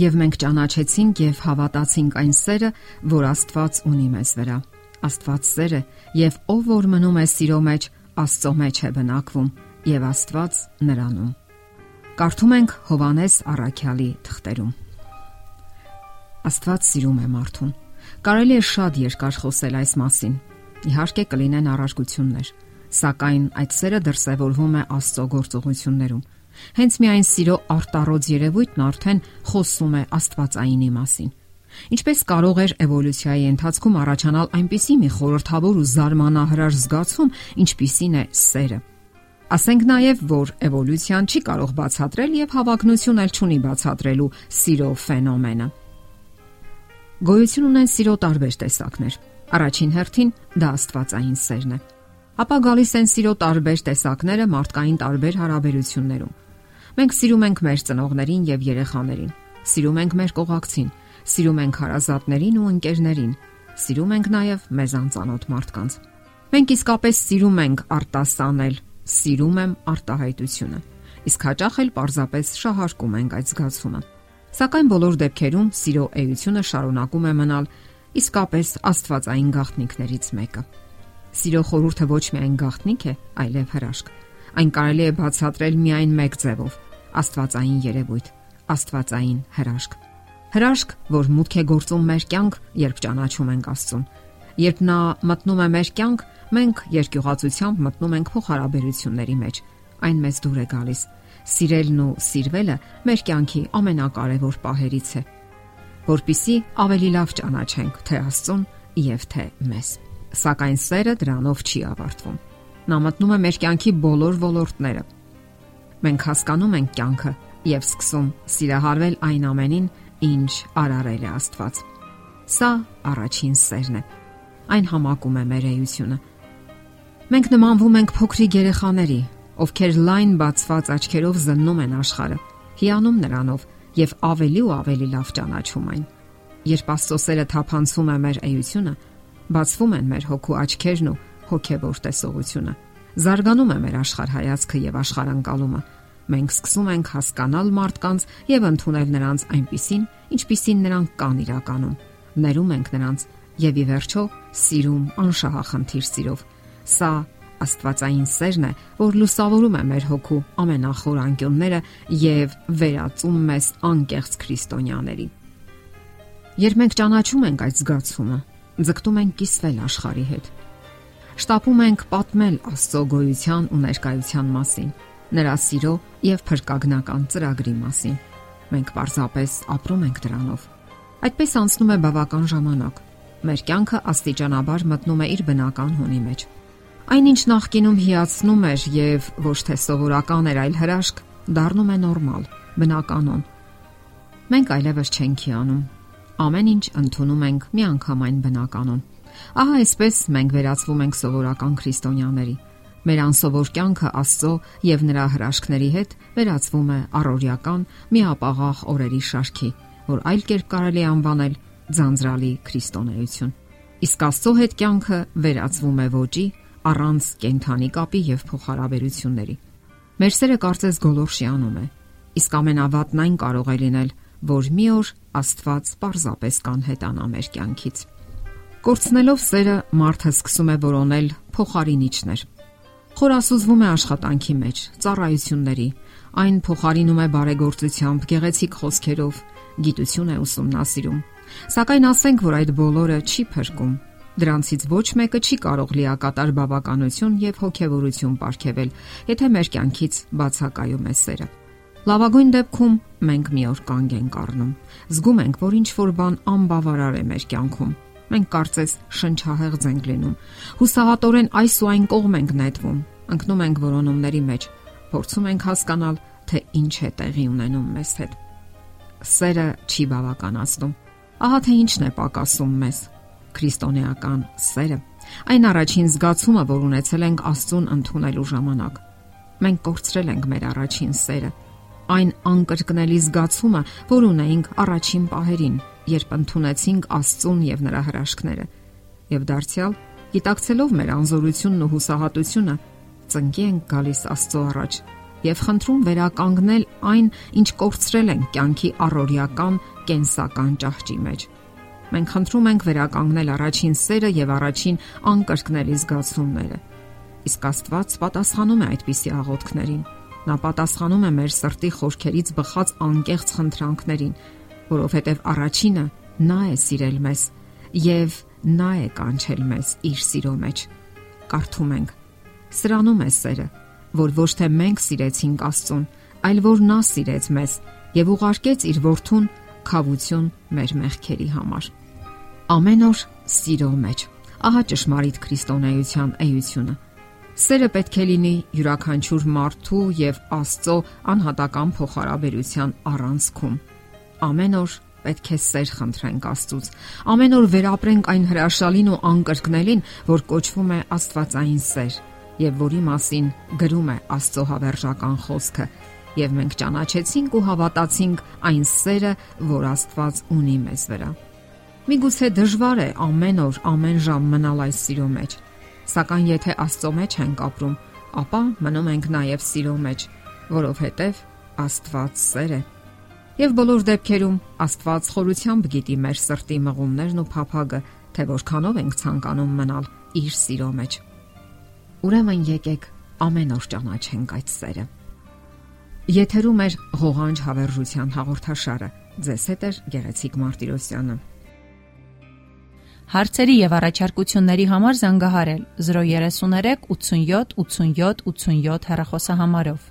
եւ մենք ճանաչեցինք եւ հավատացինք այն սերը, որ Աստված ունի մեզ վրա։ Աստված սեր է եւ ով որ մնում է սիրո մեջ, Աստծո մեջ է բնակվում եւ Աստված նրանում։ Կարդում ենք Հովանես Արաքյալի թղթերում։ Աստված սիրում է մարդուն։ Կարելի է շատ երկար խոսել այս մասին։ Իհարկե կլինեն առարկություններ, սակայն այդ սերը դրսևորվում է Աստծո գործողություններում Հենց միայն սիրո արտառոց երևույթն արդեն խոսում է Աստվածայինի մասին։ Ինչպես կարող էր էվոլյուցիայի ընթացքում առաջանալ այնպիսի մի խորթավոր ու զարմանահրաշ զգացում, ինչպիսին է սերը։ Ասենք նաև, որ էվոլյուցիան չի կարող բացատրել եւ հավակնություն էլ չունի բացատրելու սիրո ֆենոմենը։ Գոյություն ունեն սիրո տարբեր տեսակներ։ Առաջին հերթին դա աստվածային սերն է ապա գալիս են սիրո տարբեր տեսակները մարդկային տարբեր հարաբերություններում։ Մենք սիրում ենք մեր ծնողներին եւ երեխաներին, սիրում ենք մեր կողակցին, սիրում ենք հարազատներին ու ընկերներին, սիրում ենք նաեւ մեզ անծանոթ մարդկանց։ Մենք իսկապես սիրում ենք արտասանել, սիրում եմ արտահայտությունը։ Իսկ հաճախ էլ պարզապես շահարկում ենք այդ զգացումը։ Սակայն բոլոր դեպքերում սիրո էությունը շարունակում է մնալ իսկապես աստվածային գաղտնիքներից մեկը։ Սիրո խորհուրդը ոչ միայն գաղտնիք է, այլև հրաշք։ Այն կարելի է բացատրել միայն մեկ ձևով՝ Աստվածային երևույթ, Աստվածային հրաշք։ Հրաշք, որ մուտք է գործում մեր կյանք, երբ ճանաչում ենք Աստծուն։ Երբ նա մտնում է մեր կյանք, մենք երկյուղացությամբ մտնում ենք փոխհարաբերությունների մեջ։ Այն մեզ դուր է գալիս։ Սիրելն ու սիրվելը մեր կյանքի ամենակարևոր պահերից է, որpիսի ավելի լավ ճանաչենք թե Աստծուն եւ թե մեզ սակայն սերը դրանով չի ավարտվում։ Նա մտնում է մեր կյանքի բոլոր ոլորտները։ Մենք հասկանում ենք կյանքը եւ սկսում սիրահարվել այն ամենին, ինչ արարել է Աստված։ Սա առաջին սերն է։ Այն համակում է մեր էությունը։ Մենք նմանվում ենք փոքրիկ երեխաների, ովքեր լայն բացված աչքերով զննում են աշխարհը, հիանում նրանով եւ ավելի ու ավելի լավ ճանաչում այն։ Երբ Աստծո սերը թափանցում է մեր էությունը, բացվում են մեր հոգու աչքերն ու հոգևոր տեսողությունը։ Զարգանում է մեր աշխարհայացքը եւ աշխարհանկալումը։ Մենք սկսում ենք հասկանալ մարդկանց եւ ընդունել նրանց այնպիսին, ինչպիսին նրանք կան իրականում։ Ներում ենք նրանց եւ ի վերջո սիրում անշահախնդիր սիրով։ Սա Աստվածային սերն է, որ լուսավորում է մեր հոգու ամենախոր անկյունները եւ վերածում մեզ անկեղծ քրիստոնյաների։ Երբ մենք ճանաչում ենք այդ զգացումը, ձգտում ենք կիսվել աշխարհի հետ։ Շտապում ենք պատմել Աստծո գոյության ու ներկայության մասին, նրա սիրո եւ փրկագնական ծրագրի մասին։ Մենք պարզապես ապրում ենք դրանով։ Այդպես անցնում է բավական ժամանակ։ Մեր կյանքը աստիճանաբար մտնում է իր բնական հունի մեջ։ Այնինչ նախկինում հիացնում էր եւ ոչ թե սովորական էր, այլ հրաշք, դառնում է նորմալ, բնականon։ Մենք այլևս չենք հիանում, ամեն ինչ ընդունում ենք միանգամայն բնականon։ Ահա այսպես մենք վերածվում ենք սովորական քրիստոնյաների։ Մեր անսովոր կյանքը Աստծո եւ նրա հրաշքների հետ վերածվում է առօրյական միապաղաղ օրերի շարքի, որ այլ կերպ կարելի անվանել ձանձրալի քրիստոնեություն։ Իսկ Աստծո հետ կյանքը վերածվում է ոճի առանց կենթանի կապի եւ փոխհարաբերությունների։ Մեր սերը կարծես գոլորշիանում է, իսկ ամենավատն այն կարող է լինել, որ մի օր Աստված պարզապես կանհետանա մեր կյանքից։ Կորցնելով սերը մարդը սկսում է որոնել փոխարինիչներ։ Խորասուզվում է աշխատանքի մեջ, ծառայությունների, այն փոխարինում է բարեգործությամբ, գեղեցիկ խոսքերով, գիտություն է ուսումնասիրում։ Սակայն ասենք, որ այդ բոլորը չի փրկում։ Դրանցից ոչ մեկը չի կարող լիակատար բավականություն եւ հոգեվորություն ապարգևել, եթե մեր կյանքից բացակայում է սերը։ Լավագույն դեպքում մենք մի օր կանգ ենք առնում։ Զգում ենք, որ ինչ որ բան անբավարար է մեր կյանքում։ Մենք կարծես շնչահեղձ ենք լինում։ Հուսահատորեն այս ու այն կողմ ենք նետվում։ Ընկնում ենք որոնումների մեջ։ Փորձում ենք հասկանալ, թե ինչ է տեղի ունենում մեզ հետ։ Սերը չի բավականացնում։ Ահա թե ինչն է պակասում մեզ։ Քրիստոնեական սերը այն առաջին զգացումը, որ ունեցել ենք Աստծուն ընդունելու ժամանակ։ Մենք կորցրել ենք մեր առաջին սերը այն անկրկնելի զգացումը, որ ունեինք առաջին պահերին, երբ ընդունեցինք Աստծուն եւ նրա հրաշքները։ Եվ դարձյալ, գիտակցելով մեր անզորությունն ու հուսահատությունը, ծնկի ենք գալիս Աստծո առաջ եւ խնդրում վերականգնել այն, ինչ կորցրել են կյանքի առօրյական կենսական ճահճի մեջ։ Մենք խնդրում ենք վերականգնել առաջին սերը եւ առաջին անկրկնելի զգացումները։ Իսկ Աստված պատասխանում է այդպիսի աղոթքներին։ Նա պատասխանում է մեր սրտի խորքերից բխած անկեղծ խնդրանքներին, որովհետև առաջինը նա է սիրել մեզ եւ նա է կանչել մեզ իր սիրո մեջ։ Կարդում ենք. Սրանում է սերը, որ ոչ թե մենք սիրեցինք Աստծուն, այլ որ նա սիրեց մեզ եւ ուղարկեց իր որդուն խավություն մեր մեղքերի համար։ Ամեն օր սիրո մեջ։ Ահա ճշմարիտ քրիստոնեության էությունը։ Սերը պետք է լինի յուրաքանչյուր մարդու եւ Աստծո անհատական փոխհարաբերության առանցքում։ Ամեն օր պետք է սեր խնդրենք Աստծուց։ Ամեն օր վերապրենք այն հրաշալին ու անկրկնելին, որ կոչվում է Աստվածային սեր եւ որի մասին գրում է Աստծո հավերժական խոսքը, եւ մենք ճանաչեցինք ու հավատացինք այն սերը, որ Աստված ունի մեզ վրա։ Միգուցե դժվար է ամեն օր, ամեն ժամ մնալ այս սիրո մեջ, սակայն եթե Աստծո մեջ ենք ապրում, ապա մնում ենք նաև սիրո մեջ, որովհետև Աստված սեր է։ Եվ բոլոր դեպքերում Աստված խորությամբ գիտի մեր սրտի մղումներն ու փափագը, թե որքանով ենք ցանկանում մնալ իր սիրո մեջ։ Ուրեմն եկեք ամեն օր ճանաչենք այդ սերը։ Եթերում է ղողանջ հավերժության հաղորդաշարը։ Ձեզ հետ է Գեղեցիկ Մարտիրոսյանը։ Հարցերի եւ առաջարկությունների համար զանգահարել 033 87 87 87 հեռախոսահամարով։